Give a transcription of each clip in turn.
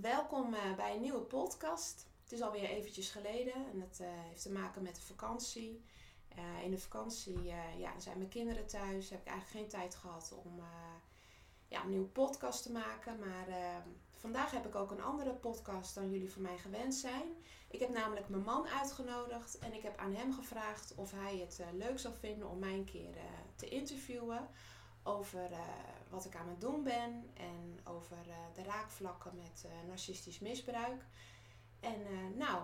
welkom uh, bij een nieuwe podcast. Het is alweer eventjes geleden en het uh, heeft te maken met de vakantie. Uh, in de vakantie ja, zijn mijn kinderen thuis. Heb ik eigenlijk geen tijd gehad om ja, een nieuwe podcast te maken. Maar vandaag heb ik ook een andere podcast dan jullie van mij gewend zijn. Ik heb namelijk mijn man uitgenodigd en ik heb aan hem gevraagd of hij het leuk zou vinden om mij een keer te interviewen over uh, wat ik aan het doen ben en over uh, de raakvlakken met uh, narcistisch misbruik. En nou,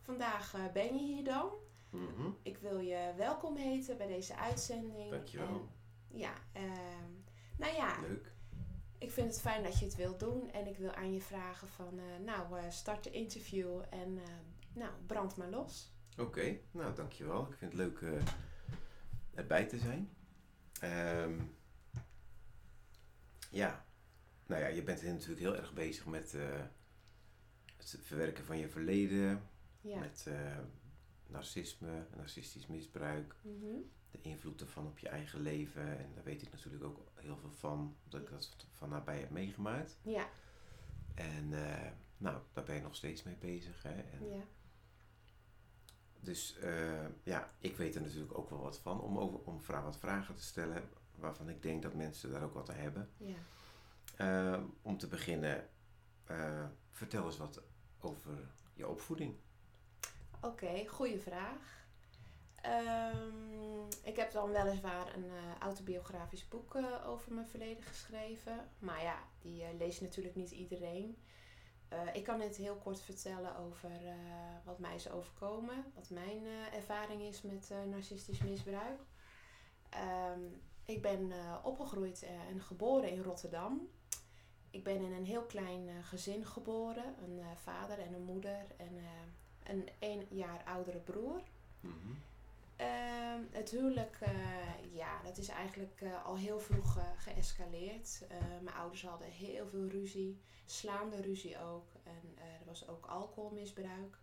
vandaag ben je hier dan. Mm -hmm. Ik wil je welkom heten bij deze uitzending. Dankjewel. En, ja, ehm, nou ja. Leuk. Ik vind het fijn dat je het wilt doen en ik wil aan je vragen van, nou, start de interview en nou, brand maar los. Oké, okay. nou dankjewel. Ik vind het leuk erbij te zijn. Um, ja, nou ja, je bent natuurlijk heel erg bezig met uh, het verwerken van je verleden, ja. met uh, narcisme, narcistisch misbruik, mm -hmm. de invloed ervan op je eigen leven. En daar weet ik natuurlijk ook heel veel van, omdat ik dat van nabij heb meegemaakt. Ja. En uh, nou, daar ben je nog steeds mee bezig. Hè? En ja. Dus ja, ik weet er natuurlijk ook wel wat van om, over, om wat vragen te stellen waarvan ik denk dat mensen daar ook wat aan hebben. Ja. Uh, om te beginnen, uh, vertel eens wat over je opvoeding. Oké, okay, goede vraag. Um, ik heb dan weliswaar een uh, autobiografisch boek over mijn verleden geschreven. Maar ja, die leest natuurlijk niet iedereen. ik kan het heel kort vertellen over wat mij is overkomen. Wat mijn ervaring is met narcistisch misbruik. Um, ik ben uh, opgegroeid uh, en geboren in Rotterdam. Ik ben in een heel klein uh, gezin geboren. Een vader en een moeder en een één jaar oudere broer. Mm -hmm. het huwelijk, ja, dat is eigenlijk al heel vroeg geëscaleerd. mijn ouders hadden heel veel ruzie, slaande ruzie ook. En er was ook alcoholmisbruik.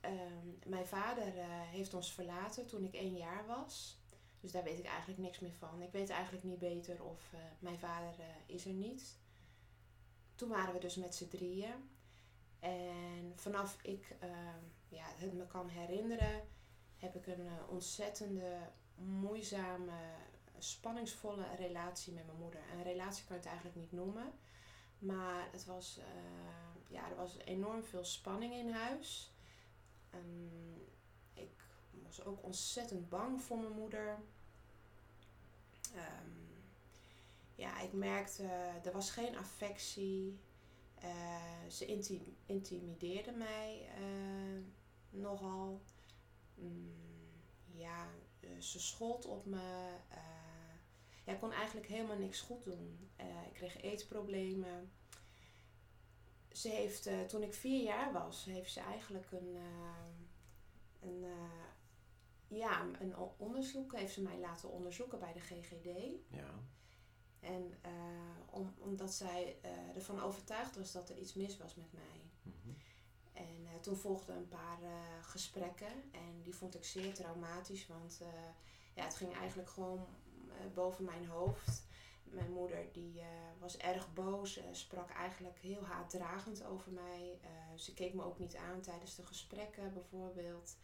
Ehm, mijn vader heeft ons verlaten toen ik één jaar was. Dus daar weet ik eigenlijk niks meer van. Ik weet eigenlijk niet beter of uh, mijn vader uh, is er niet. Toen waren we dus met z'n drieën. En vanaf ik uh, ja, het me kan herinneren, heb ik een ontzettende, moeizame, spanningsvolle relatie met mijn moeder. Een relatie kan je het eigenlijk niet noemen. Maar het was, ja, er was enorm veel spanning in huis. Ik was ook ontzettend bang voor mijn moeder. Um, ja, ik merkte, er was geen affectie. Uh, ze intim intimideerde mij uh, nogal. Mm, ja, uh, ze schold op me. ja, ik kon eigenlijk helemaal niks goed doen. ik kreeg eetproblemen. Ze heeft, toen ik vier jaar was, heeft ze eigenlijk een, een ja, een onderzoek heeft ze mij laten onderzoeken bij de GGD. Ja. En uh, om, omdat zij uh, ervan overtuigd was dat er iets mis was met mij. Mm -hmm. En uh, toen volgden een paar gesprekken en die vond ik zeer traumatisch, want ja, het ging eigenlijk gewoon boven mijn hoofd. Mijn moeder die was erg boos, sprak eigenlijk heel haatdragend over mij. ze keek me ook niet aan tijdens de gesprekken bijvoorbeeld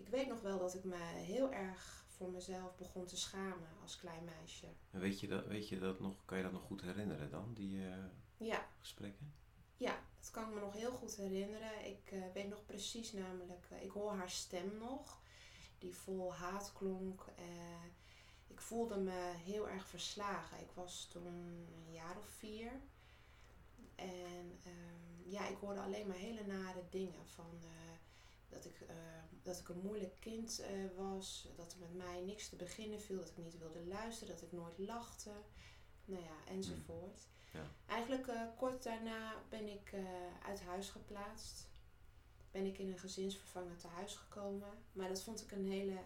ik weet nog wel dat ik me heel erg voor mezelf begon te schamen als klein meisje. En weet je dat, weet je dat nog, kan je dat nog goed herinneren dan, die uh, ja. gesprekken? Ja, dat kan ik me nog heel goed herinneren. Ik uh, weet nog precies namelijk, uh, ik hoor haar stem nog, die vol haat klonk. ik voelde me heel erg verslagen. Ik was toen een jaar of vier. En ehm, ja, ik hoorde alleen maar hele nare dingen van dat ik, uh, dat ik een moeilijk kind uh, was, dat er met mij niks te beginnen viel, dat ik niet wilde luisteren, dat ik nooit lachte, nou ja, enzovoort. Ja. Eigenlijk uh, kort daarna ben ik uit huis geplaatst. Ben ik in een gezinsvervanger tehuis gekomen. Maar dat vond ik een hele,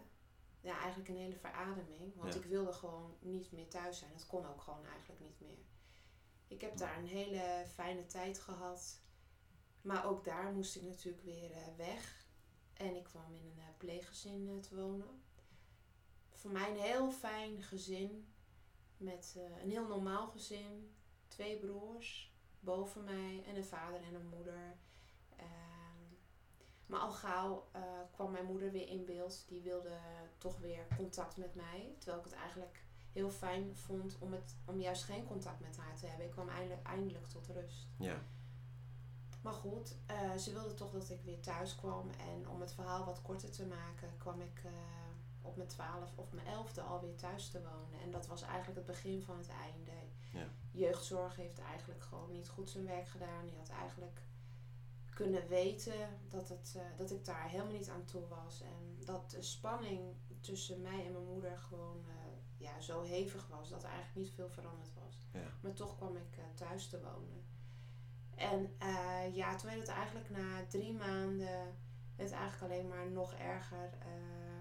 ja, eigenlijk een hele verademing. Want Ja. ik wilde gewoon niet meer thuis zijn. Dat kon ook gewoon eigenlijk niet meer. Ik heb daar een hele fijne tijd gehad. Maar ook daar moest ik natuurlijk weer eh, weg. En ik kwam in een eh, pleeggezin eh, te wonen. Voor mij een heel fijn gezin. Met eh, een heel normaal gezin. Twee broers. boven mij en een vader en een moeder. Ehm, maar al gauw kwam mijn moeder weer in beeld. Die wilde toch weer contact met mij. Terwijl ik het eigenlijk heel fijn vond om, het, om juist geen contact met haar te hebben. Ik kwam eindelijk, eindelijk tot rust. Ja. Maar goed, eh, ze wilde toch dat ik weer thuis kwam. En om het verhaal wat korter te maken, kwam ik eh, op mijn twaalf of mijn elfde alweer thuis te wonen. En dat was eigenlijk het begin van het einde. Ja. Jeugdzorg heeft eigenlijk gewoon niet goed zijn werk gedaan. Die had eigenlijk kunnen weten dat, het, eh, dat ik daar helemaal niet aan toe was. En dat de spanning tussen mij en mijn moeder gewoon ja, zo hevig was dat er eigenlijk niet veel veranderd was. Ja. Maar toch kwam ik thuis te wonen. En uh, ja, toen werd het eigenlijk na drie maanden het eigenlijk alleen maar nog erger. Uh,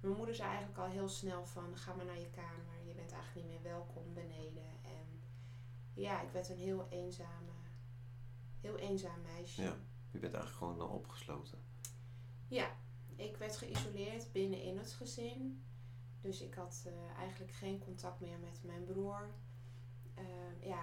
mijn moeder zei eigenlijk al heel snel van ga maar naar je kamer. Je bent eigenlijk niet meer welkom beneden. En ja, ik werd een heel eenzame, heel eenzaam meisje. Ja, je bent eigenlijk gewoon opgesloten. Ja, ik werd geïsoleerd binnenin het gezin. Dus ik had uh, eigenlijk geen contact meer met mijn broer.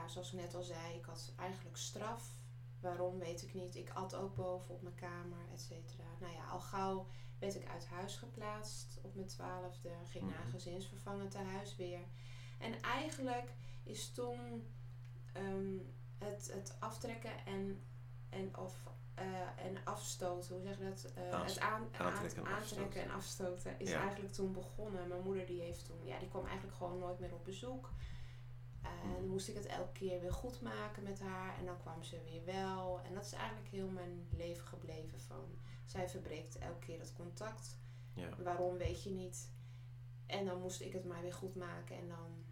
Ja, zoals ik net al zei, ik had eigenlijk straf. Waarom weet ik niet. Ik at ook boven op mijn kamer, et cetera. Nou ja, al gauw werd ik uit huis geplaatst op mijn twaalfde. Ging naar een gezinsvervangend huis weer. En eigenlijk is toen um, het, het aftrekken en, en, of, uh, en afstoten, hoe zeg je dat? Uh, het aan, aantrekken, aan, aantrekken en afstoten is Ja. eigenlijk toen begonnen. Mijn moeder die heeft toen, ja, die kwam eigenlijk gewoon nooit meer op bezoek. En moest ik het elke keer weer goed maken met haar. En dan kwam ze weer wel. En dat is eigenlijk heel mijn leven gebleven van. Zij verbreekt elke keer het contact. Ja. Waarom weet je niet. En dan moest ik het maar weer goed maken. En dan,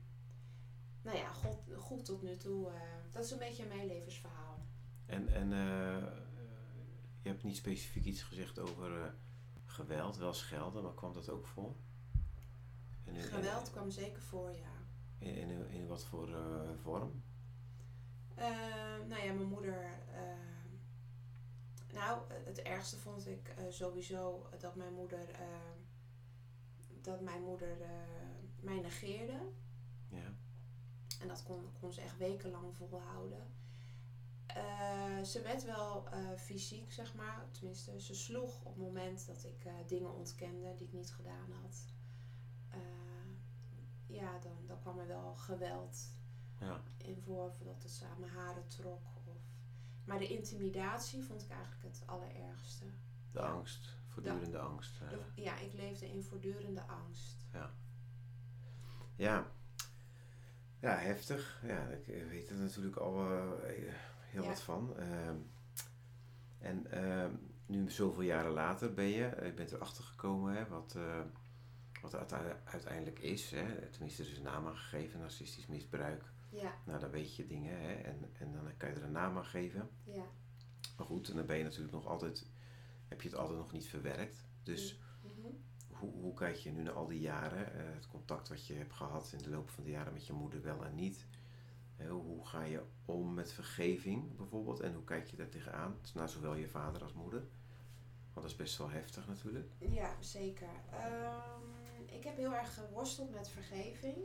nou ja, goed, goed tot nu toe. eh, dat is een beetje mijn levensverhaal. En, en eh, je hebt niet specifiek iets gezegd over eh, geweld, wel schelden, maar kwam dat ook voor? En Geweld kwam zeker voor, ja. In, in, wat voor eh, vorm? Eh, nou ja, mijn moeder. eh, nou, het ergste vond ik eh, sowieso dat mijn moeder. eh, dat mijn moeder eh, mij negeerde. Ja. En dat kon, kon ze echt wekenlang volhouden. Ze werd wel fysiek, zeg maar. Tenminste, ze sloeg op het moment dat ik dingen ontkende die ik niet gedaan had. Ja, dan, dan kwam er wel geweld Ja. in voor. Dat het ze aan mijn haren trok. Of... Maar de intimidatie vond ik eigenlijk het allerergste. De Ja. angst, voortdurende angst. De- ja, ik leefde in voortdurende angst. Ja. Ja, heftig. Ja, ik weet er natuurlijk al eh, heel Ja. wat van. Ehm, en ehm, nu zoveel jaren later ben je, eh, je bent erachter gekomen hè, wat, eh, wat het uite- uiteindelijk is. Hè. Tenminste, er is een naam aan gegeven, narcistisch misbruik. Ja, Nou, dan weet je dingen hè, en, en dan kan je er een naam aan geven. ja. Maar goed, en dan ben je natuurlijk nog altijd, heb je het altijd nog niet verwerkt. Dus Mhm. hoe, hoe kijk je nu naar al die jaren, eh, het contact wat je hebt gehad in de loop van de jaren met je moeder wel en niet? Hoe ga je om met vergeving bijvoorbeeld en hoe kijk je daar tegenaan? Dus naar zowel je vader als moeder. Want dat is best wel heftig natuurlijk. Ja, zeker. Ehm, ik heb heel erg geworsteld met vergeving.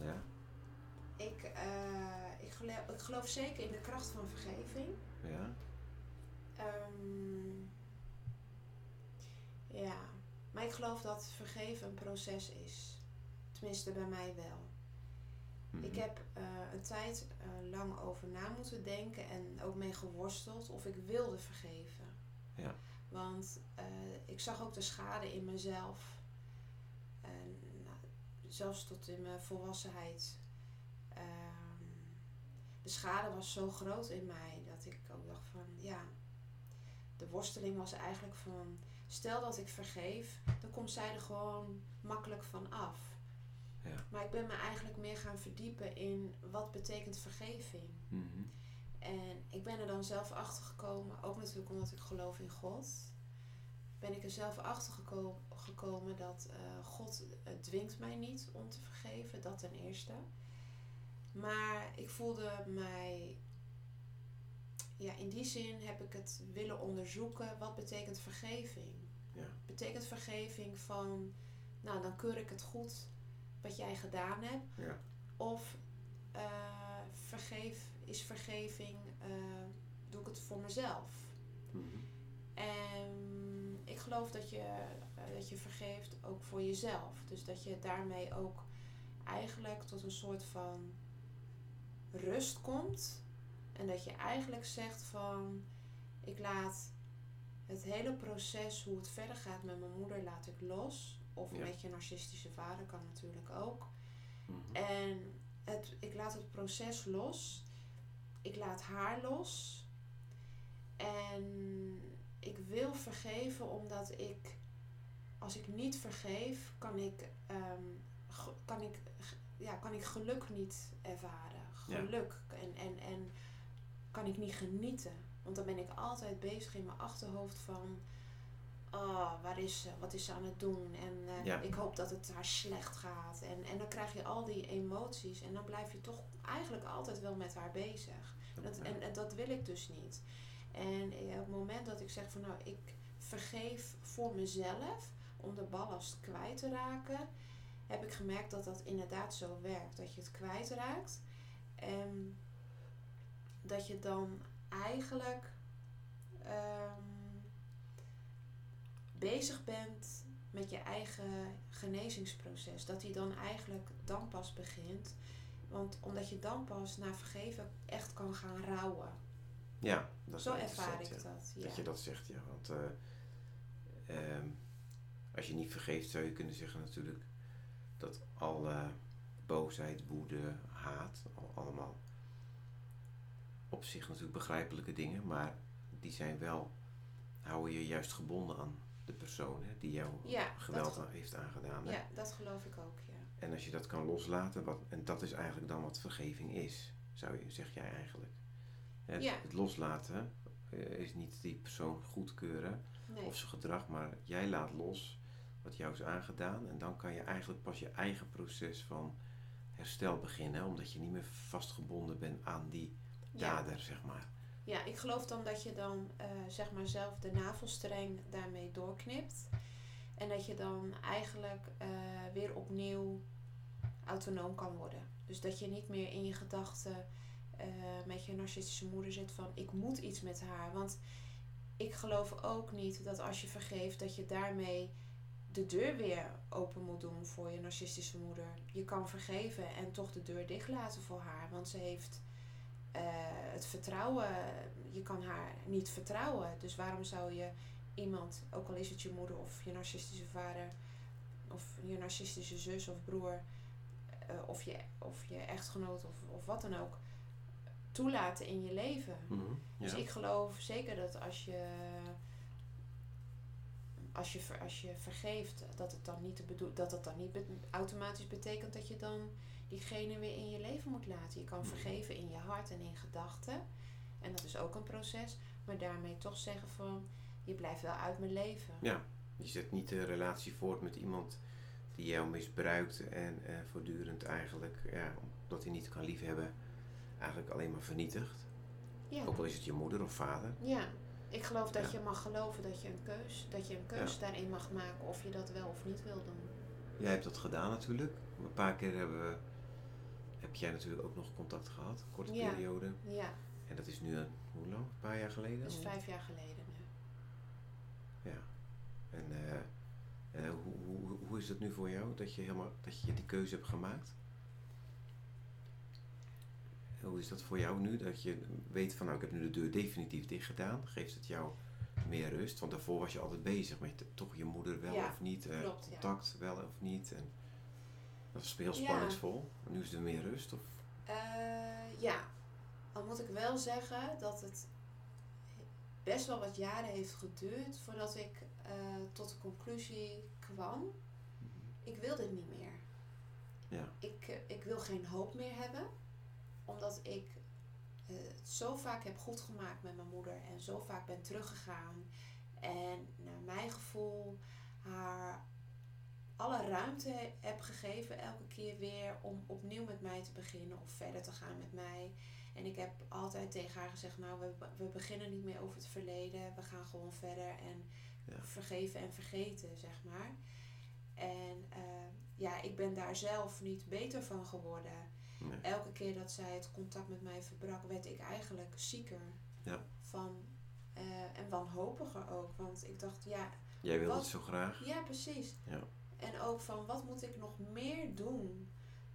Ja, Ik, eh, ik, geloof, ik geloof zeker in de kracht van vergeving. ja, Ehm, ja, maar ik geloof dat vergeven een proces is. Tenminste, bij mij wel. Mhm. Ik heb eh, een tijd eh, lang over na moeten denken en ook mee geworsteld of ik wilde vergeven. Ja. Want ik zag ook de schade in mezelf. Zelfs tot in mijn volwassenheid. Ehm, de schade was zo groot in mij dat ik ook dacht van ja. De worsteling was eigenlijk van stel dat ik vergeef, dan komt zij er gewoon makkelijk van af. Ja. Maar ik ben me eigenlijk meer gaan verdiepen in wat betekent vergeving. Mhm. En ik ben er dan zelf achter gekomen, ook natuurlijk omdat ik geloof in God. Ben ik er zelf achter geko- gekomen dat eh, God eh, dwingt mij niet om te vergeven, dat ten eerste. Maar ik voelde mij, ja, in die zin heb ik het willen onderzoeken. Wat betekent vergeving? Ja. Betekent vergeving van, nou dan keur ik het goed wat jij gedaan hebt. Ja. Of eh, vergeef is vergeving, doe ik het voor mezelf. Mhm. En ik geloof dat je, eh, dat je vergeeft ook voor jezelf. Dus dat je daarmee ook eigenlijk tot een soort van rust komt. En dat je eigenlijk zegt van ik laat het hele proces, hoe het verder gaat met mijn moeder, laat ik los. Of Ja. met je narcistische vader kan natuurlijk ook. Mhm. En het, ik laat het proces los. Ik laat haar los. En ik wil vergeven omdat ik, als ik niet vergeef, kan ik, ehm, kan ik, ja, kan ik geluk niet ervaren. Ja. Geluk. En, en, en kan ik niet genieten. Want dan ben ik altijd bezig in mijn achterhoofd van. Oh, waar is ze? Wat is ze aan het doen? En eh, Ja. ik hoop dat het haar slecht gaat. En, en dan krijg je al die emoties. En dan blijf je toch eigenlijk altijd wel met haar bezig. Dat, en dat wil ik dus niet. En op het moment dat ik zeg van nou, ik vergeef voor mezelf om de ballast kwijt te raken, heb ik gemerkt dat dat inderdaad zo werkt. Dat je het kwijtraakt. En dat je dan eigenlijk ehm, bezig bent met je eigen genezingsproces. Dat die dan eigenlijk dan pas begint. Want omdat je dan pas na vergeven echt kan gaan rouwen. Ja, dat is Zo ervaar ik ja. dat. Ja. Dat je dat zegt, ja. Want eh, ehm, als je niet vergeeft, zou je kunnen zeggen natuurlijk dat alle boosheid, woede, haat, al- allemaal op zich natuurlijk begrijpelijke dingen, maar die zijn wel, houden je juist gebonden aan de persoon hè, die jou Ja, geweld heeft aangedaan. Hè? ja, dat geloof ik ook, ja. En als je dat kan loslaten, wat, en dat is eigenlijk dan wat vergeving is, zou je, zeg jij eigenlijk. Het, Ja. het loslaten eh, is niet die persoon goedkeuren Nee. of zijn gedrag, maar jij laat los wat jou is aangedaan. En dan kan je eigenlijk pas je eigen proces van herstel beginnen, omdat je niet meer vastgebonden bent aan die ja. dader, zeg maar. ja, ik geloof dan dat je dan eh, zeg maar zelf de navelstreng daarmee doorknipt. En dat je dan eigenlijk eh, weer opnieuw autonoom kan worden. Dus dat je niet meer in je gedachten eh, met je narcistische moeder zit van ik moet iets met haar. Want ik geloof ook niet dat als je vergeeft dat je daarmee de deur weer open moet doen voor je narcistische moeder. Je kan vergeven en toch de deur dicht laten voor haar. Want ze heeft eh, het vertrouwen. Je kan haar niet vertrouwen. Dus waarom zou je iemand, ook al is het je moeder of je narcistische vader of je narcistische zus of broer eh, of, je, of je echtgenoot of, of wat dan ook, toelaten in je leven? Mhm, Dus ja. ik geloof zeker dat als je, als je, als je vergeeft, dat het dan niet, dat het dan niet be- automatisch betekent dat je dan diegene weer in je leven moet laten. Je kan Mhm. vergeven in je hart en in gedachten. En dat is ook een proces. Maar daarmee toch zeggen van, je blijft wel uit mijn leven. Ja, je zet niet de relatie voort met iemand die jou misbruikt en eh, voortdurend eigenlijk, ja, omdat hij niet kan liefhebben, eigenlijk alleen maar vernietigt. Ja. Ook al is het je moeder of vader. Ja, ik geloof dat Ja. je mag geloven dat je een keus, dat je een keus Ja. daarin mag maken of je dat wel of niet wil doen. Jij hebt dat gedaan natuurlijk. Een paar keer hebben we, heb jij natuurlijk ook nog contact gehad, een korte periode. Ja, En dat is nu een, hoe lang? Een paar jaar geleden? dat is vijf jaar geleden nu. Ja. En eh, eh, hoe, hoe, hoe is dat nu voor jou, dat je, helemaal, dat je die keuze hebt gemaakt? Hoe is dat voor jou nu, dat je weet van nou ik heb nu de deur definitief dicht gedaan? Geeft het jou meer rust? Want daarvoor was je altijd bezig met toch je moeder wel Ja, of niet, eh, klopt, ja. contact wel of niet. En dat was heel Ja. spanningsvol. En nu is er meer rust? Of? Eh, ja, al moet ik wel zeggen dat het best wel wat jaren heeft geduurd voordat ik eh, tot de conclusie kwam: ik wil dit niet meer. Ja. Ik, eh, ik wil geen hoop meer hebben, omdat ik eh, het zo vaak heb goed gemaakt met mijn moeder en zo vaak ben teruggegaan. En naar mijn gevoel haar alle ruimte heb gegeven elke keer weer om opnieuw met mij te beginnen of verder te gaan met mij. En ik heb altijd tegen haar gezegd, nou we, we beginnen niet meer over het verleden, we gaan gewoon verder en Ja. vergeven en vergeten, zeg maar. En eh, ja, ik ben daar zelf niet beter van geworden. Nee. elke keer dat zij het contact met mij verbrak, werd ik eigenlijk zieker. Ja. Van, eh, en wanhopiger ook. Want ik dacht, ja, Jij wilde Wat? het zo graag. ja precies. Ja. En ook van, wat moet ik nog meer doen?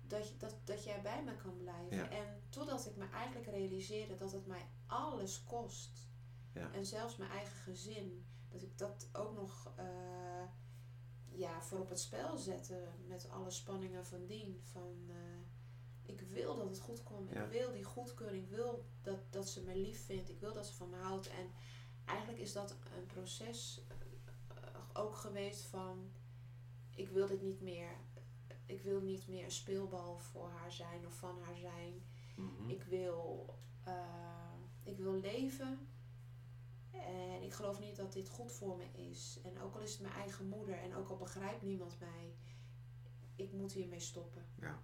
Dat, dat, dat jij bij me kan blijven. Ja. En totdat ik me eigenlijk realiseerde dat het mij alles kost. Ja. En zelfs mijn eigen gezin. Dat ik dat ook nog eh, ja, voor op het spel zette. Met alle spanningen van dien. Van, eh, ik wil dat het goed komt. Ja. Ik wil die goedkeuring. Ik wil dat, dat ze me lief vindt. Ik wil dat ze van me houdt. En eigenlijk is dat een proces eh, ook geweest van... Ik wil dit niet meer. Ik wil niet meer een speelbal voor haar zijn of van haar zijn. Mhm. Ik wil, eh, ik wil leven. En ik geloof niet dat dit goed voor me is. En ook al is het mijn eigen moeder en ook al begrijpt niemand mij, ik moet hiermee stoppen. Ja.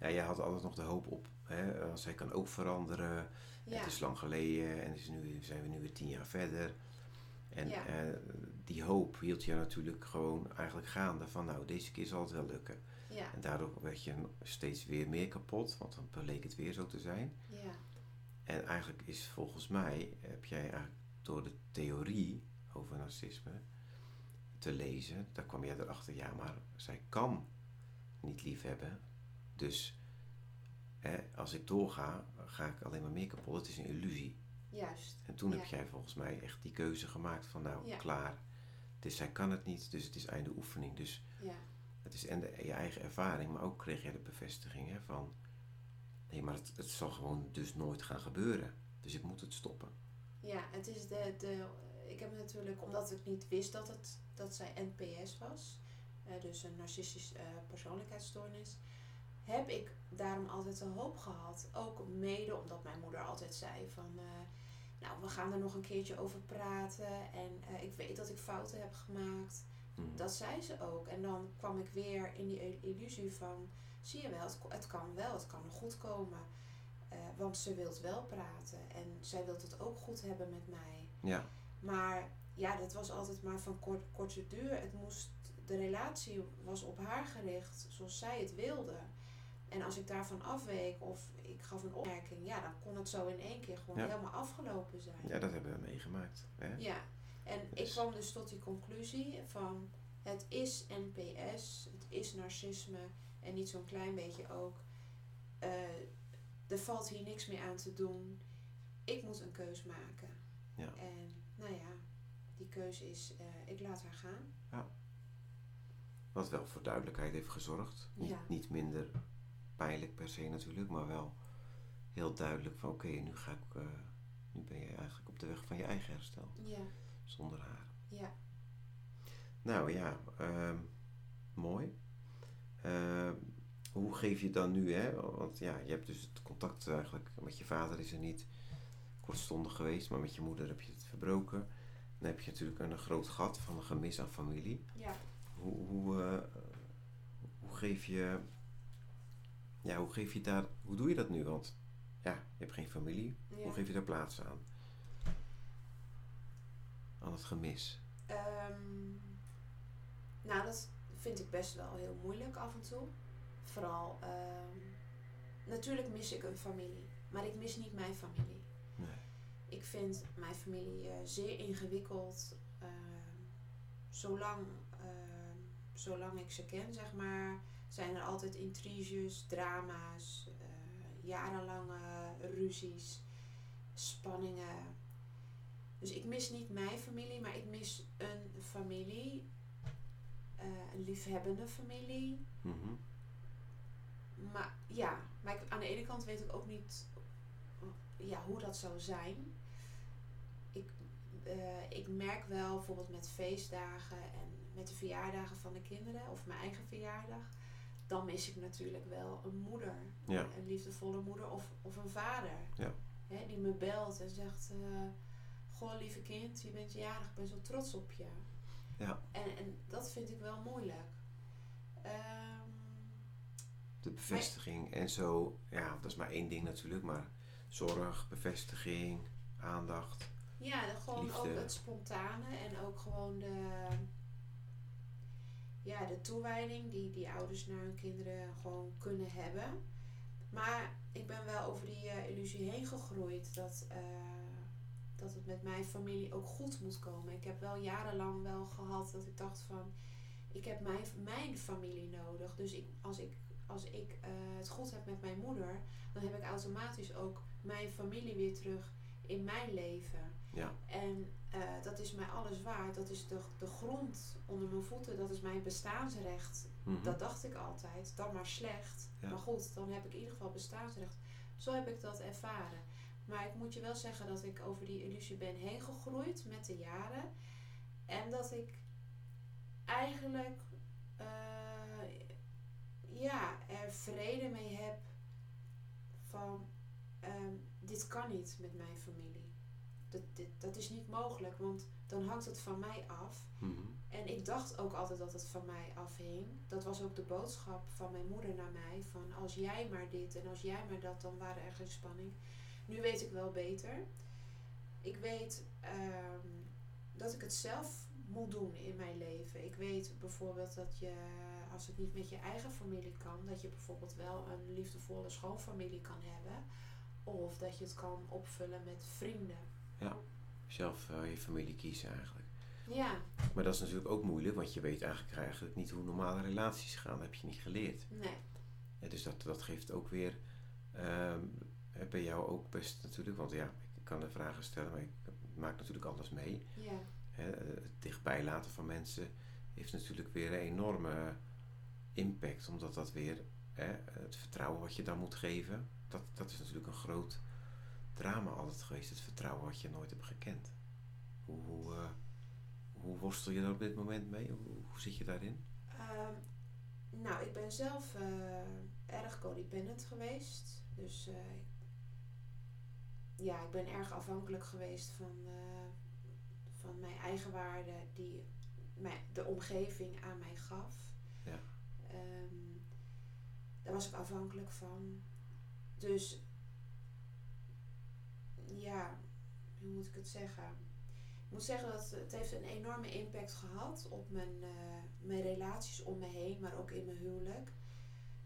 Ja, jij had altijd nog de hoop op. Hè? Zij kan ook veranderen. Ja, Het is lang geleden en is nu, zijn we nu weer tien jaar verder. En Ja. eh, die hoop hield je natuurlijk gewoon eigenlijk gaande van nou, deze keer zal het wel lukken. ja, En daardoor werd je steeds weer meer kapot, want dan bleek het weer zo te zijn. ja, En eigenlijk is volgens mij, heb jij eigenlijk door de theorie over narcisme te lezen, daar kwam jij erachter, ja, maar zij kan niet lief hebben. Dus hè, als ik doorga, ga ik alleen maar meer kapot. Het is een illusie. juist. En toen heb jij volgens mij echt die keuze gemaakt van nou, Ja. klaar. Dus zij kan het niet, dus het is einde oefening. Dus Ja, het is en de- je eigen ervaring, maar ook kreeg jij de bevestiging hè, van... Nee, maar het, het zal gewoon dus nooit gaan gebeuren. Dus ik moet het stoppen. ja het is de, de, ik heb natuurlijk, omdat ik niet wist dat, het, dat zij NPS was, eh, dus een narcistisch eh, persoonlijkheidsstoornis, heb ik daarom altijd een hoop gehad. Ook mede omdat mijn moeder altijd zei van, eh, nou we gaan er nog een keertje over praten en eh, ik weet dat ik fouten heb gemaakt. Mhm. Dat zei ze ook. En dan kwam ik weer in die il- illusie van, zie je wel, het, kan wel, het kan nog goed komen. Eh, want ze wilt wel praten en zij wilt het ook goed hebben met mij. Ja, Maar ja, dat was altijd maar van kort, korte duur. Het moest, de relatie was op haar gericht zoals zij het wilde. Als ik daarvan afweek of ik gaf een opmerking, ja, dan kon het zo in één keer gewoon Ja. helemaal afgelopen zijn. ja, dat hebben we meegemaakt. Hè? Ja, en ik Dus- kwam dus tot die conclusie van het is NPS, het is narcisme en niet zo'n klein beetje ook. Eh, er valt hier niks meer aan te doen. Ik moet een keus maken. Ja. En nou ja, die keuze is, eh, ik laat haar gaan. Wat wel voor duidelijkheid heeft gezorgd. Niet, Ja. niet minder pijnlijk per se natuurlijk, maar wel heel duidelijk van oké, nu ga ik, eh, nu ben je eigenlijk op de weg van je eigen herstel. Ja, Zonder haar. ja, Nou ja, ehm, mooi. Ehm, hoe geef je dan nu, hè? Want ja, je hebt dus het contact eigenlijk met je vader is er niet kortstondig geweest, maar met je moeder heb je het verbroken. Dan heb je natuurlijk een groot gat van een gemis aan familie. ja. Hoe, hoe, eh, hoe geef je, ja, hoe geef je daar, hoe doe je dat nu? Want ja, je hebt geen familie. Hoe geef je daar plaats aan? Aan het gemis. Ehm, nou, dat vind ik best wel heel moeilijk af en toe. Vooral, ehm, natuurlijk mis ik een familie, maar ik mis niet mijn familie. Nee. Ik vind mijn familie eh, zeer ingewikkeld. Ehm, zolang, zolang ik ze ken, zeg maar, zijn er altijd intriges, drama's, eh, jarenlange ruzies, spanningen. Dus ik mis niet mijn familie, maar ik mis een familie, eh, een liefhebbende familie. Mhm. Maar ja, maar ik, aan de ene kant weet ik ook niet ja, hoe dat zou zijn. Ik, eh, ik merk wel bijvoorbeeld met feestdagen en met de verjaardagen van de kinderen of mijn eigen verjaardag. Dan mis ik natuurlijk wel een moeder. Ja. Een liefdevolle moeder of, of een vader. Ja. Hè, die me belt en zegt: eh, Goh, lieve kind, je bent jarig, ik ben zo trots op je. Ja. En, en dat vind ik wel moeilijk. Ehm, De bevestiging en zo, ja, dat is maar één ding natuurlijk, maar zorg, bevestiging, aandacht. Ja, gewoon Liefde. ook het spontane en ook gewoon de, ja, de toewijding die, die ouders naar hun kinderen gewoon kunnen hebben. Maar ik ben wel over die eh, illusie heen gegroeid dat, eh, dat het met mijn familie ook goed moet komen. Ik heb wel jarenlang wel gehad dat ik dacht van, ik heb mijn, mijn familie nodig. Dus ik, als ik, als ik eh, het goed heb met mijn moeder, dan heb ik automatisch ook mijn familie weer terug in mijn leven. Ja. En eh, dat is mij alles waard. Dat is de, de grond onder mijn voeten. Dat is mijn bestaansrecht. Mhm. Dat dacht ik altijd. Dan maar slecht. Ja. Maar goed, dan heb ik in ieder geval bestaansrecht. Zo heb ik dat ervaren. Maar ik moet je wel zeggen dat ik over die illusie ben heen gegroeid met de jaren. En dat ik eigenlijk eh, ja, er vrede mee heb van ehm, dit kan niet met mijn familie. Dat, dit, dat is niet mogelijk, want dan hangt het van mij af. Mhm. En ik dacht ook altijd dat het van mij afhing. Dat was ook de boodschap van mijn moeder naar mij. Van als jij maar dit en als jij maar dat, dan waren er geen spanning. Nu weet ik wel beter. Ik weet ehm, dat ik het zelf moet doen in mijn leven. Ik weet bijvoorbeeld dat je, als het niet met je eigen familie kan, dat je bijvoorbeeld wel een liefdevolle schoonfamilie kan hebben. Of dat je het kan opvullen met vrienden. Zelf eh, je familie kiezen eigenlijk. Ja, Maar dat is natuurlijk ook moeilijk, want je weet eigenlijk, eigenlijk niet hoe normale relaties gaan. Dat heb je niet geleerd. nee. Ja, dus dat, dat geeft ook weer ehm, eh, bij jou ook best natuurlijk, want ja, ik kan de vragen stellen, maar ik maak natuurlijk alles mee. Ja, Hè, het dichtbij laten van mensen heeft natuurlijk weer een enorme impact, omdat dat weer hè, het vertrouwen wat je dan moet geven, dat, dat is natuurlijk een groot drama altijd geweest, het vertrouwen wat je nooit hebt gekend. Hoe, hoe, eh, hoe worstel je daar op dit moment mee? Hoe, hoe zit je daarin? Ehm, nou, ik ben zelf eh, erg codependent geweest. Dus eh, ja, ik ben erg afhankelijk geweest van, van mijn eigen waarde die mij, de omgeving aan mij gaf. Ja. Ehm, daar was ik afhankelijk van. Dus ja, hoe moet ik het zeggen? Ik moet zeggen dat het heeft een enorme impact gehad op mijn, eh, mijn relaties om me heen, maar ook in mijn huwelijk.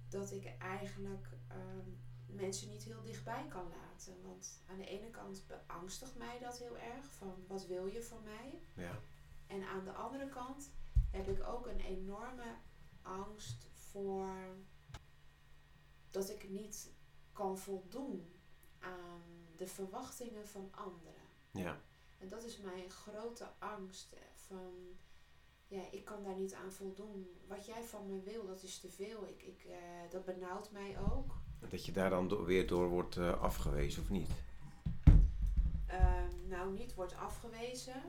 Dat ik eigenlijk ehm, mensen niet heel dichtbij kan laten. Want aan de ene kant beangstigt mij dat heel erg, van wat wil je van mij? Ja, En aan de andere kant heb ik ook een enorme angst voor dat ik niet kan voldoen aan de verwachtingen van anderen. ja, En dat is mijn grote angst eh, van, ja, ik kan daar niet aan voldoen. Wat jij van me wil, dat is te veel. Ik, ik, eh, dat benauwt mij ook. dat je daar dan do- weer door wordt eh, afgewezen of niet? Ehm, nou, niet wordt afgewezen.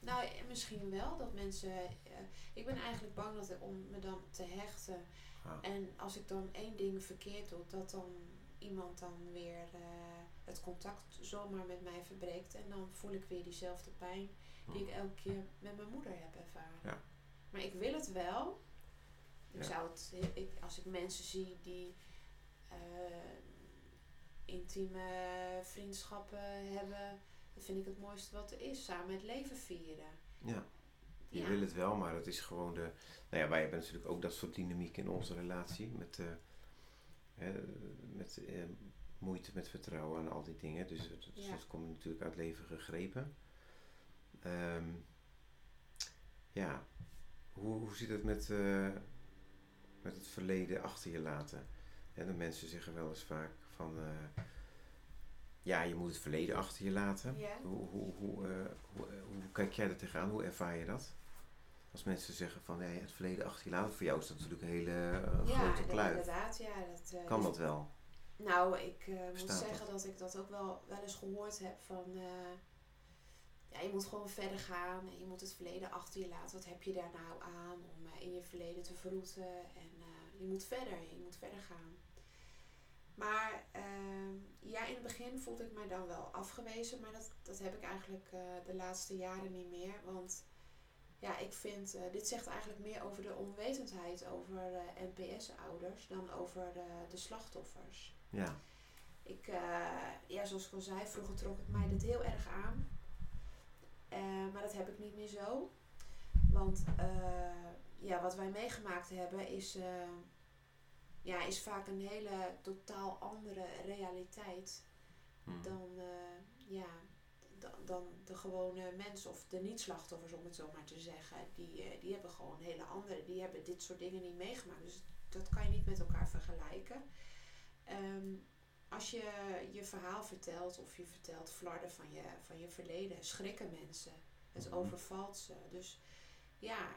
Nou, misschien wel dat mensen. ik ben eigenlijk bang dat om me dan te hechten. Ah. En als ik dan één ding verkeerd doe, dat dan iemand dan weer het contact zomaar met mij verbreekt. En dan voel ik weer diezelfde pijn die ik elke keer met mijn moeder heb ervaren. Ja. Maar ik wil het wel. Ik Ja. zou het, ik, als ik mensen zie die eh, intieme vriendschappen hebben, dan vind ik het mooiste wat er is. Samen het leven vieren. Ja. Je Ja. wil het wel, maar het is gewoon de. Nou ja, wij hebben natuurlijk ook dat soort dynamiek in onze relatie. Met, eh, hè, met eh, moeite met vertrouwen en al die dingen. Dus, dus Ja. dat komt natuurlijk uit leven gegrepen. Ehm, ja, hoe, hoe zit het met, eh, met het verleden achter je laten? En de mensen zeggen wel eens vaak van. eh, ja, je moet het verleden achter je laten. Ja. Hoe, hoe, hoe, eh, hoe, hoe kijk jij er tegenaan? Hoe ervaar je dat? Als mensen zeggen van nee, het verleden achter je laten. Voor jou is dat natuurlijk een hele ja, grote kluif. inderdaad. Ja, dat, Kan is- dat wel? Nou, ik eh, moet zeggen dat ik dat ook wel, wel eens gehoord heb van... eh, ja, je moet gewoon verder gaan en je moet het verleden achter je laten. Wat heb je daar nou aan om eh, in je verleden te verroeten? En je moet verder, je moet verder gaan. Maar ja, in het begin voelde ik mij dan wel afgewezen. Maar dat, dat heb ik eigenlijk de laatste jaren niet meer. Want ja, ik vind, dit zegt eigenlijk meer over de onwetendheid over NPS-ouders dan over de slachtoffers. Ja, Ik, eh, ja, zoals ik al zei, vroeger trok het mij dit heel erg aan. Eh, maar dat heb ik niet meer zo. Want eh, ja, wat wij meegemaakt hebben is... ja, is vaak een hele totaal andere realiteit Mhm. dan, ja, dan, dan de gewone mensen of de niet-slachtoffers, om het zo maar te zeggen. Die, die hebben gewoon hele andere, die hebben dit soort dingen niet meegemaakt. Dus dat kan je niet met elkaar vergelijken. Ehm, als je je verhaal vertelt of je vertelt flarden van je, van je verleden, schrikken mensen. Het Mhm. overvalt ze. Dus ja,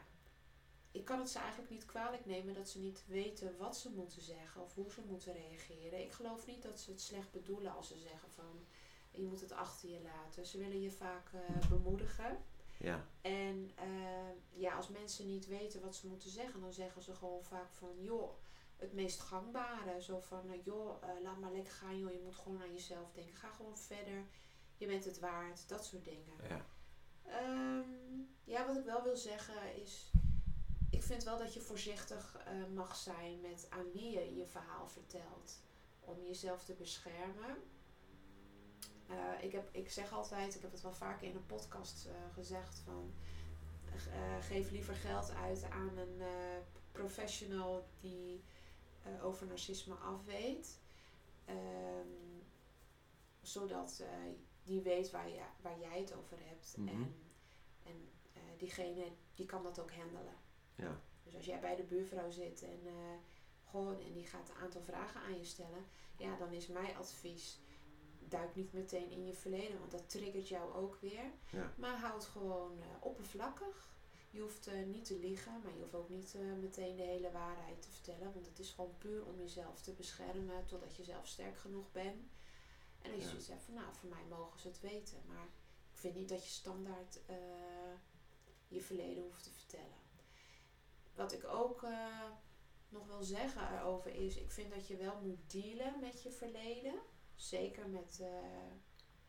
ik kan het ze eigenlijk niet kwalijk nemen dat ze niet weten wat ze moeten zeggen of hoe ze moeten reageren. Ik geloof niet dat ze het slecht bedoelen als ze zeggen van je moet het achter je laten. Ze willen je vaak eh, bemoedigen. Ja, En eh, ja, als mensen niet weten wat ze moeten zeggen, dan zeggen ze gewoon vaak van joh, het meest gangbare. Zo van eh, joh, eh, laat maar lekker gaan joh, je moet gewoon aan jezelf denken. Ga gewoon verder, je bent het waard, dat soort dingen. ja. Ehm, ja, wat ik wel wil zeggen is, ik vind wel dat je voorzichtig eh, mag zijn met aan wie je je verhaal vertelt. Om jezelf te beschermen. Ik, heb, ik zeg altijd, ik heb het wel vaker in een podcast gezegd van geef liever geld uit aan een professional die eh, over narcisme afweet. Ehm, zodat eh, die weet waar, je, waar jij het over hebt. Mhm. En, en eh, diegene die kan dat ook handelen. Ja. Dus als jij bij de buurvrouw zit en, gewoon, en die gaat een aantal vragen aan je stellen, ja, dan is mijn advies: duik niet meteen in je verleden, want dat triggert jou ook weer. Ja. Maar houd gewoon oppervlakkig. Je hoeft eh, niet te liegen, maar je hoeft ook niet eh, meteen de hele waarheid te vertellen. Want het is gewoon puur om jezelf te beschermen totdat je zelf sterk genoeg bent. En als je Ja. zoiets hebt van, nou, voor mij mogen ze het weten. Maar ik vind niet dat je standaard eh, je verleden hoeft te vertellen. Wat ik ook nog wil zeggen erover is, ik vind dat je wel moet dealen met je verleden. Zeker met,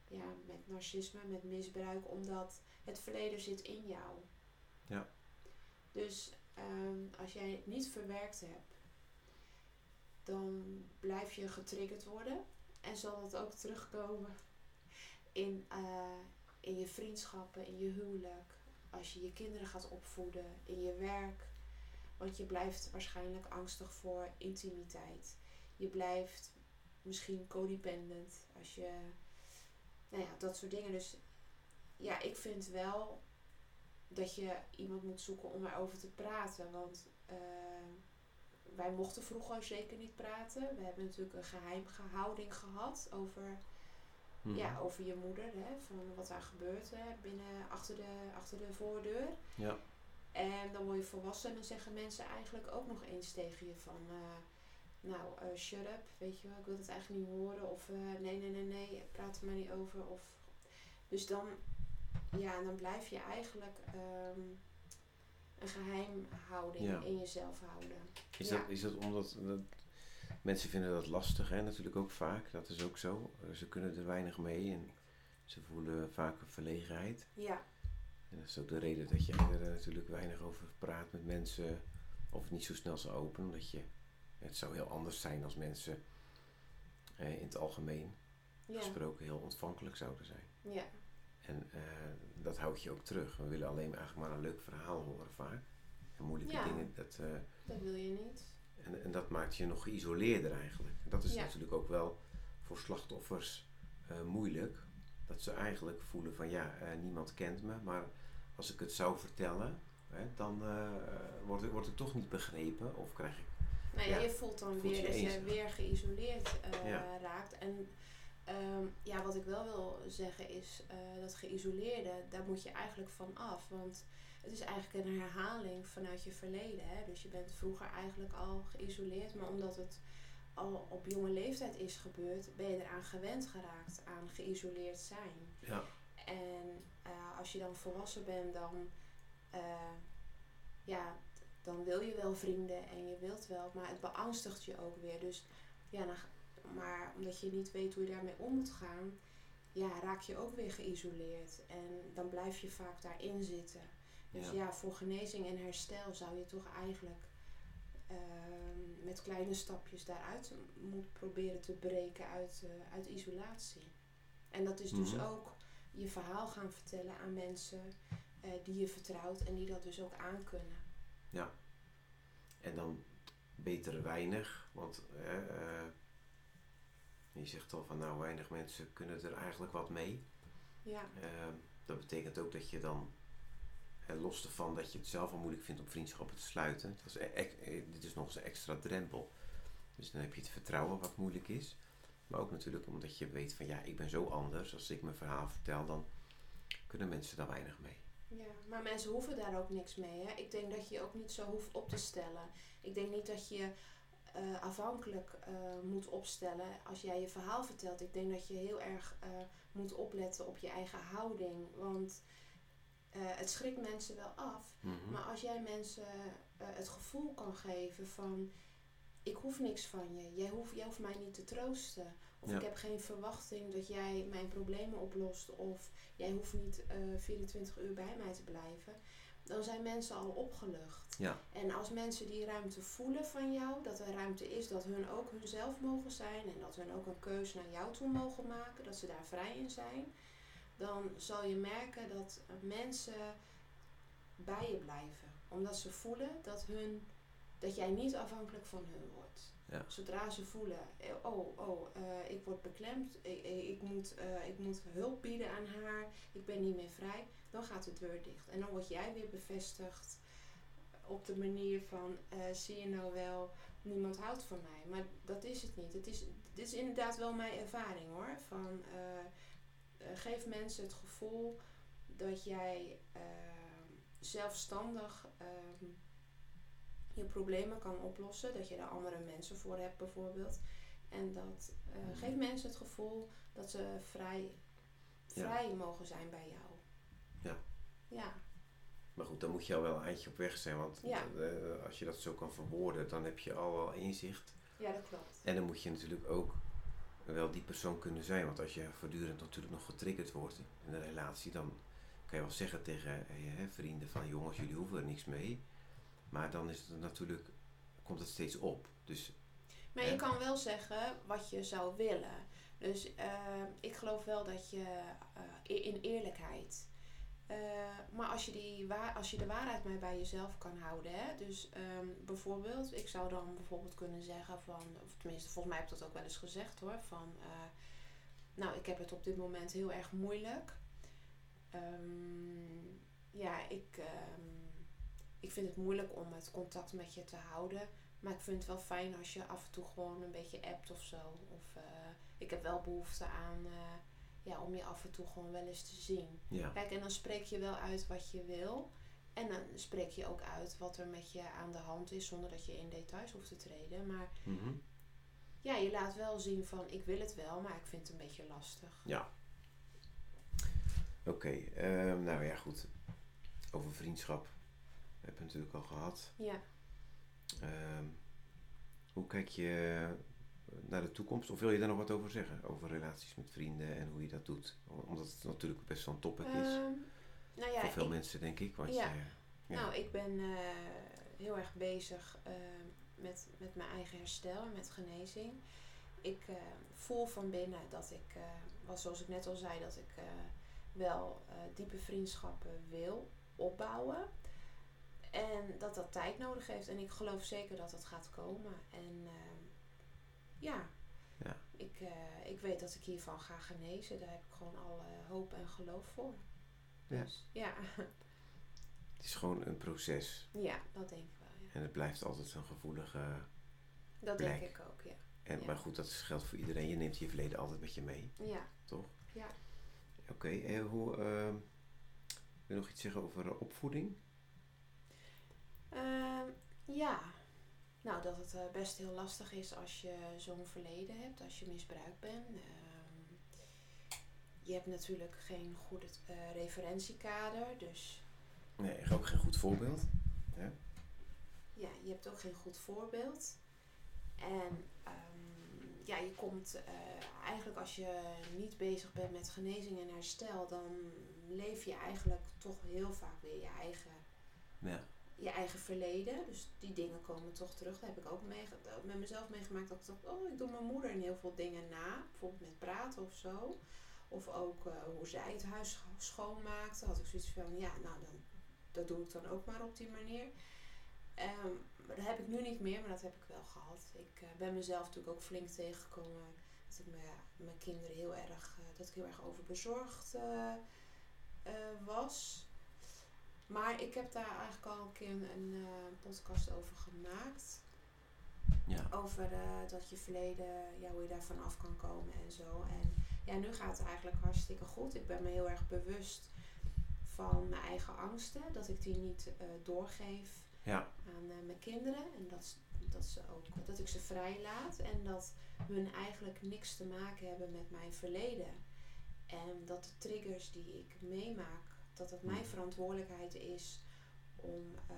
ja, met narcisme, met misbruik, omdat het verleden zit in jou. Ja. Dus ehm, als jij het niet verwerkt hebt, dan blijf je getriggerd worden. En zal dat ook terugkomen in, eh, in je vriendschappen, in je huwelijk, als je je kinderen gaat opvoeden, in je werk. Want je blijft waarschijnlijk angstig voor intimiteit. Je blijft misschien codependent als je. Nou ja, dat soort dingen. Dus ja, ik vind wel dat je iemand moet zoeken om erover te praten. Want eh, wij mochten vroeger zeker niet praten. We hebben natuurlijk een geheimgehouding gehad over, Mhm. ja, over je moeder. Hè, van wat daar gebeurt hè, binnen, achter, de, achter de voordeur. Ja. En dan word je volwassen en dan zeggen mensen eigenlijk ook nog eens tegen je van... eh, nou, eh, shut up, weet je wel, ik wil het eigenlijk niet horen. Of nee, nee, nee, nee, praat er maar niet over. Of, dus dan, ja, dan blijf je eigenlijk ehm, een geheimhouding Ja. in jezelf houden. Is, Ja. dat, is dat omdat dat, mensen vinden dat lastig, hè? natuurlijk ook vaak. Dat is ook zo. Ze kunnen er weinig mee en ze voelen vaak een verlegenheid. Ja, En dat is ook de reden dat jij er natuurlijk weinig over praat met mensen. Of niet zo snel zou openen. Omdat je, het zou heel anders zijn als mensen eh, in het algemeen ja, gesproken heel ontvankelijk zouden zijn. ja, En eh, dat houdt je ook terug. We willen alleen maar eigenlijk maar een leuk verhaal horen vaak. En moeilijke Ja. dingen, dat, eh, dat wil je niet. en, en dat maakt je nog geïsoleerder eigenlijk. En dat is Ja. natuurlijk ook wel voor slachtoffers eh, moeilijk. Dat ze eigenlijk voelen van ja, niemand kent me, maar als ik het zou vertellen, hè, dan word, ik, word ik toch niet begrepen of krijg ik. Nou ja, Ja, je voelt dan voelt weer je dat je weer geïsoleerd raakt. En ehm, ja, wat ik wel wil zeggen is eh, dat geïsoleerde, daar moet je eigenlijk van af. Want het is eigenlijk een herhaling vanuit je verleden. Hè? Dus je bent vroeger eigenlijk al geïsoleerd, maar omdat het al op jonge leeftijd is gebeurd, ben je eraan gewend geraakt aan geïsoleerd zijn. Ja, En eh, als je dan volwassen bent, dan, eh, ja, dan wil je wel vrienden en je wilt wel, maar het beangstigt je ook weer. Dus ja, dan, maar omdat je niet weet hoe je daarmee om moet gaan, ja, raak je ook weer geïsoleerd. En dan blijf je vaak daarin zitten. Dus Ja. ja, voor genezing en herstel zou je toch eigenlijk ehm, met kleine stapjes daaruit moeten proberen te breken uit, eh, uit isolatie. En dat is dus Mhm. ook je verhaal gaan vertellen aan mensen eh, die je vertrouwt en die dat dus ook aankunnen. en dan beter weinig. Want je zegt al van nou weinig mensen kunnen er eigenlijk wat mee. Ja. Ehm, dat betekent ook dat je dan, los ervan dat je het zelf al moeilijk vindt om vriendschappen te sluiten. Dat is e- e- eh, dit is nog eens een extra drempel. Dus dan heb je het vertrouwen wat moeilijk is. Maar ook natuurlijk omdat je weet van ja, ik ben zo anders. Als ik mijn verhaal vertel, dan kunnen mensen daar weinig mee. Ja, maar mensen hoeven daar ook niks mee. Hè? Ik denk dat je je ook niet zo hoeft op te stellen. Ik denk niet dat je eh, afhankelijk eh, moet opstellen als jij je verhaal vertelt. Ik denk dat je heel erg eh, moet opletten op je eigen houding. Want het schrikt mensen wel af. Mhm. Maar als jij mensen het gevoel kan geven van ik hoef niks van je, jij hoeft, jij hoeft mij niet te troosten. Of Ja. ik heb geen verwachting dat jij mijn problemen oplost. Of jij hoeft niet eh 24 uur bij mij te blijven. Dan zijn mensen al opgelucht. Ja. En als mensen die ruimte voelen van jou, dat er ruimte is dat hun ook hunzelf mogen zijn en dat hun ook een keuze naar jou toe mogen maken, dat ze daar vrij in zijn, dan zal je merken dat mensen bij je blijven. Omdat ze voelen dat, hun, dat jij niet afhankelijk van hun wordt. Ja. Zodra ze voelen, eh, oh, oh eh, ik word beklemd, ik, ik, moet, eh, ik moet hulp bieden aan haar, ik ben niet meer vrij, dan gaat de deur dicht. En dan word jij weer bevestigd op de manier van, zie je nou wel, niemand houdt van mij. Maar dat is het niet. Het is, dit is inderdaad wel mijn ervaring hoor. Van, geef mensen het gevoel dat jij zelfstandig ehm, je problemen kan oplossen. Dat je daar andere mensen voor hebt bijvoorbeeld. En dat eh, geef mensen het gevoel dat ze vrij, Ja. vrij mogen zijn bij jou. Ja. Ja, Maar goed, dan moet je al wel een eindje op weg zijn. Want Ja. eh, als je dat zo kan verwoorden, dan heb je al wel inzicht. ja dat klopt. En dan moet je natuurlijk ook wel die persoon kunnen zijn. Want als je voortdurend natuurlijk nog getriggerd wordt in een relatie, dan kan je wel zeggen tegen eh, je hè, vrienden van jongens, jullie hoeven er niks mee. Maar dan is het natuurlijk, komt het steeds op. Dus Maar je kan wel zeggen wat je zou willen. Dus eh, ik geloof wel dat je eh, in eerlijkheid. eh, maar als je, die waar, als je de waarheid maar bij jezelf kan houden. Hè? Dus ehm, bijvoorbeeld, ik zou dan bijvoorbeeld kunnen zeggen van, of tenminste, volgens mij heb ik dat ook wel eens gezegd hoor. Van, eh, nou, ik heb het op dit moment heel erg moeilijk. Ehm, ja, ik, ehm, ik vind het moeilijk om het contact met je te houden. Maar ik vind het wel fijn als je af en toe gewoon een beetje appt of zo. Of eh, ik heb wel behoefte aan eh, ja, om je af en toe gewoon wel eens te zien. ja, Kijk, en dan spreek je wel uit wat je wil. En dan spreek je ook uit wat er met je aan de hand is, zonder dat je in details hoeft te treden. Maar Mhm. ja, je laat wel zien van ik wil het wel, maar ik vind het een beetje lastig. ja. Oké, ehm, nou ja, goed. Over vriendschap heb je natuurlijk al gehad. Ja. Ehm, hoe kijk je naar de toekomst? Of wil je daar nog wat over zeggen? Over relaties met vrienden en hoe je dat doet? Omdat het natuurlijk best wel een topic is. Ehm, nou ja, voor veel ik- mensen, denk ik. Want Ja. je, ja. Nou, ik ben eh, heel erg bezig eh, met, met mijn eigen herstel en met genezing. Ik voel van binnen dat ik, eh, was zoals ik net al zei, dat ik eh, wel diepe vriendschappen wil opbouwen. En dat dat tijd nodig heeft. En ik geloof zeker dat dat gaat komen. En ehm, ja, Ja. Ik, eh, ik weet dat ik hiervan ga genezen. Daar heb ik gewoon alle hoop en geloof voor. Ja. Dus, ja. Het is gewoon een proces. ja, dat denk ik wel. Ja. En het blijft altijd een gevoelige... Dat Plek. denk ik ook, ja. En, Ja. Maar goed, dat geldt voor iedereen. Je neemt je verleden altijd met je mee, Ja, toch? Ja. Oké, en hoe... ehm, wil je nog iets zeggen over eh, opvoeding? Ehm, ja. Nou, dat het eh, best heel lastig is als je zo'n verleden hebt, als je misbruikt bent. Ehm, je hebt natuurlijk geen goed eh, referentiekader, dus Nee, ook geen goed voorbeeld. ja, je hebt ook geen goed voorbeeld. En ehm, ja, je komt eh, eigenlijk als je niet bezig bent met genezing en herstel, dan leef je eigenlijk toch heel vaak weer je eigen, Ja. Je eigen verleden. Dus die dingen komen toch terug. Dat heb ik ook meege- met mezelf meegemaakt. Dat ik dacht, oh, ik doe mijn moeder in heel veel dingen na. Bijvoorbeeld met praten of zo. Of ook eh, hoe zij het huis scho- schoonmaakte. Had ik zoiets van, ja, nou, dan, dat doe ik dan ook maar op die manier. Maar dat heb ik nu niet meer, maar dat heb ik wel gehad. Ik eh, ben mezelf natuurlijk ook flink tegengekomen. Dat ik me, mijn kinderen heel erg, eh, dat ik heel erg overbezorgd was. Maar ik heb daar eigenlijk al een keer een, podcast over gemaakt. Ja. Over dat je verleden, ja, hoe je daar vanaf kan komen en zo. En ja, nu gaat het eigenlijk hartstikke goed. Ik ben me heel erg bewust van mijn eigen angsten. Dat ik die niet doorgeef ja. aan mijn kinderen. En dat, dat, ze ook, dat ik ze vrij laat. En dat hun eigenlijk niks te maken hebben met mijn verleden. En dat de triggers die ik meemaak, dat het mijn verantwoordelijkheid is om uh,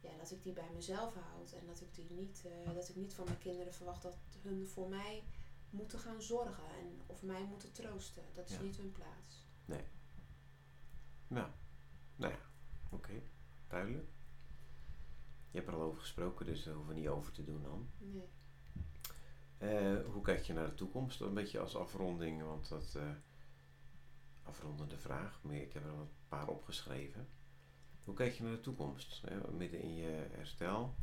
ja, dat ik die bij mezelf houd. En dat ik die niet, uh, dat ik niet van mijn kinderen verwacht dat hun voor mij moeten gaan zorgen en of mij moeten troosten. Dat is niet hun plaats. Nee. Nou, nou ja, oké. Duidelijk. Je hebt er al over gesproken, dus daar hoeven we niet over te doen dan. Nee. Uh, hoe kijk je naar de toekomst? Een beetje als afronding, want dat afrondende vraag. Maar ik heb er een paar opgeschreven. Hoe kijk je naar de toekomst? Midden in je herstel.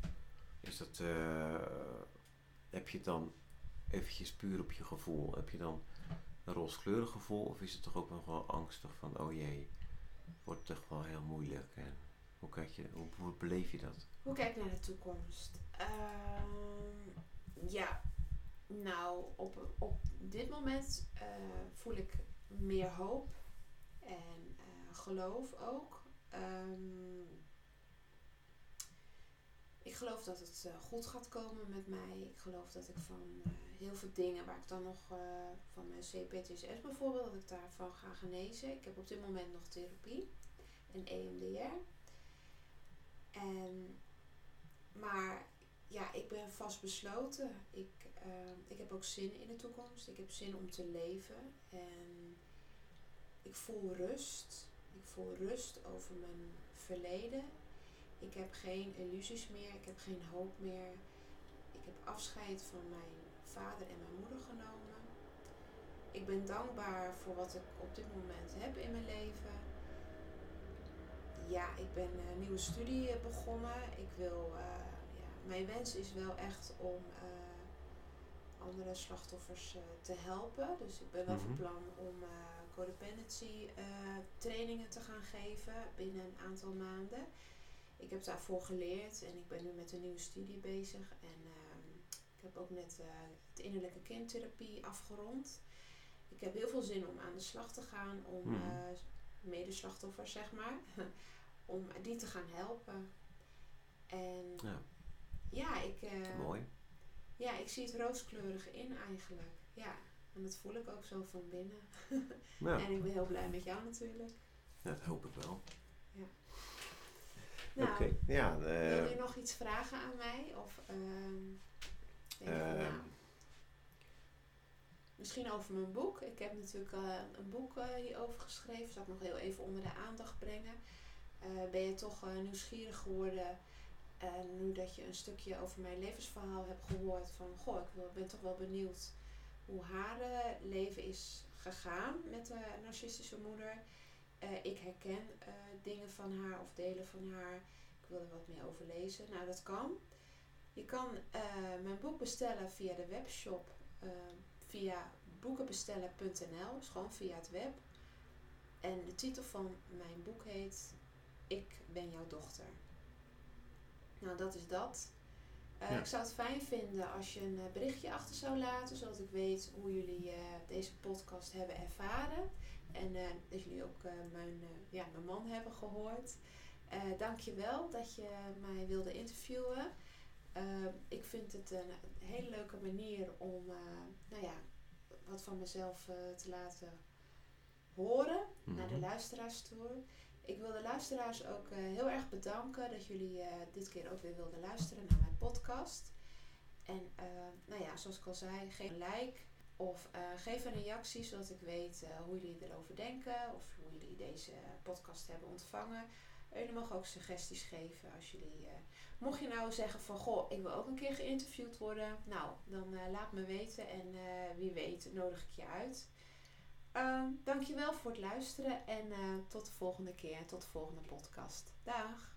Is dat, heb je het dan eventjes puur op je gevoel? Heb je dan een rooskleurig gevoel? Of is het toch ook nog wel angstig van, oh jee, wordt toch wel heel moeilijk? Hoe, kijk je, hoe, beleef je dat? Hoe kijk ik naar de toekomst? Uh, ja, nou, op, op dit moment uh, voel ik meer hoop en uh, geloof ook. Um, ik geloof dat het uh, goed gaat komen met mij. Ik geloof dat ik van heel veel dingen waar ik dan nog van mijn CPTSS bijvoorbeeld, dat ik daarvan ga genezen. Ik heb op dit moment nog therapie en EMDR. En, maar ja, ik ben vastbesloten. Ik, uh, ik heb ook zin in de toekomst. Ik heb zin om te leven. En ik voel rust. Ik voel rust over mijn verleden. Ik heb geen illusies meer. Ik heb geen hoop meer. Ik heb afscheid van mijn vader en mijn moeder genomen. Ik ben dankbaar voor wat ik op dit moment heb in mijn leven ja, ik ben een nieuwe studie eh, begonnen. Ik wil, uh, ja, mijn wens is wel echt om uh, andere slachtoffers uh, te helpen. Dus ik ben wel van mhm. plan om codependency trainingen te gaan geven binnen een aantal maanden. Ik heb daarvoor geleerd en ik ben nu met een nieuwe studie bezig. En ehm, ik heb ook net de innerlijke kindtherapie afgerond. Ik heb heel veel zin om aan de slag te gaan om mm. medeslachtoffers, zeg maar. om die te gaan helpen. En ja, ja ik. Mooi. Ja, ik zie het rooskleurig in eigenlijk. Ja, en dat voel ik ook zo van binnen. Ja. en ik ben heel blij met jou natuurlijk. Ja, dat hoop ik wel. Ja. Nou, okay. ja, wil je nog iets vragen aan mij? Of uh, misschien over mijn boek. Ik heb natuurlijk uh, een boek hierover geschreven. Zal ik nog heel even onder de aandacht brengen. Eh, ben je toch nieuwsgierig geworden. En nu dat je een stukje over mijn levensverhaal hebt gehoord. Van goh, ik ben toch wel benieuwd hoe haar uh, leven is gegaan met de narcistische moeder. ik herken dingen van haar of delen van haar. Ik wil er wat meer over lezen. Nou, dat kan. Je kan mijn boek bestellen via de webshop. via boekenbestellen.nl. Dus gewoon via het web. En de titel van mijn boek heet ik ben jouw dochter. Nou, dat is dat. Uh, Ik zou het fijn vinden als je een eh, berichtje achter zou laten, zodat ik weet hoe jullie uh, deze podcast hebben ervaren. En dat jullie ook mijn, ja, mijn man hebben gehoord. Dank je wel dat je mij wilde interviewen. ik vind het een hele leuke manier om nou ja, wat van mezelf te laten horen naar de mhm. luisteraars toe. Ik wil de luisteraars ook uh, heel erg bedanken dat jullie uh, dit keer ook weer wilden luisteren naar mijn podcast. En uh, nou ja, zoals ik al zei, geef een like of geef een reactie zodat ik weet hoe jullie erover denken of hoe jullie deze podcast hebben ontvangen. En jullie mogen ook suggesties geven als jullie. mocht je nou zeggen van goh, ik wil ook een keer geïnterviewd worden, nou dan laat me weten en wie weet nodig ik je uit. Um, dankjewel voor het luisteren en uh, tot de volgende keer, tot de volgende podcast. Dag!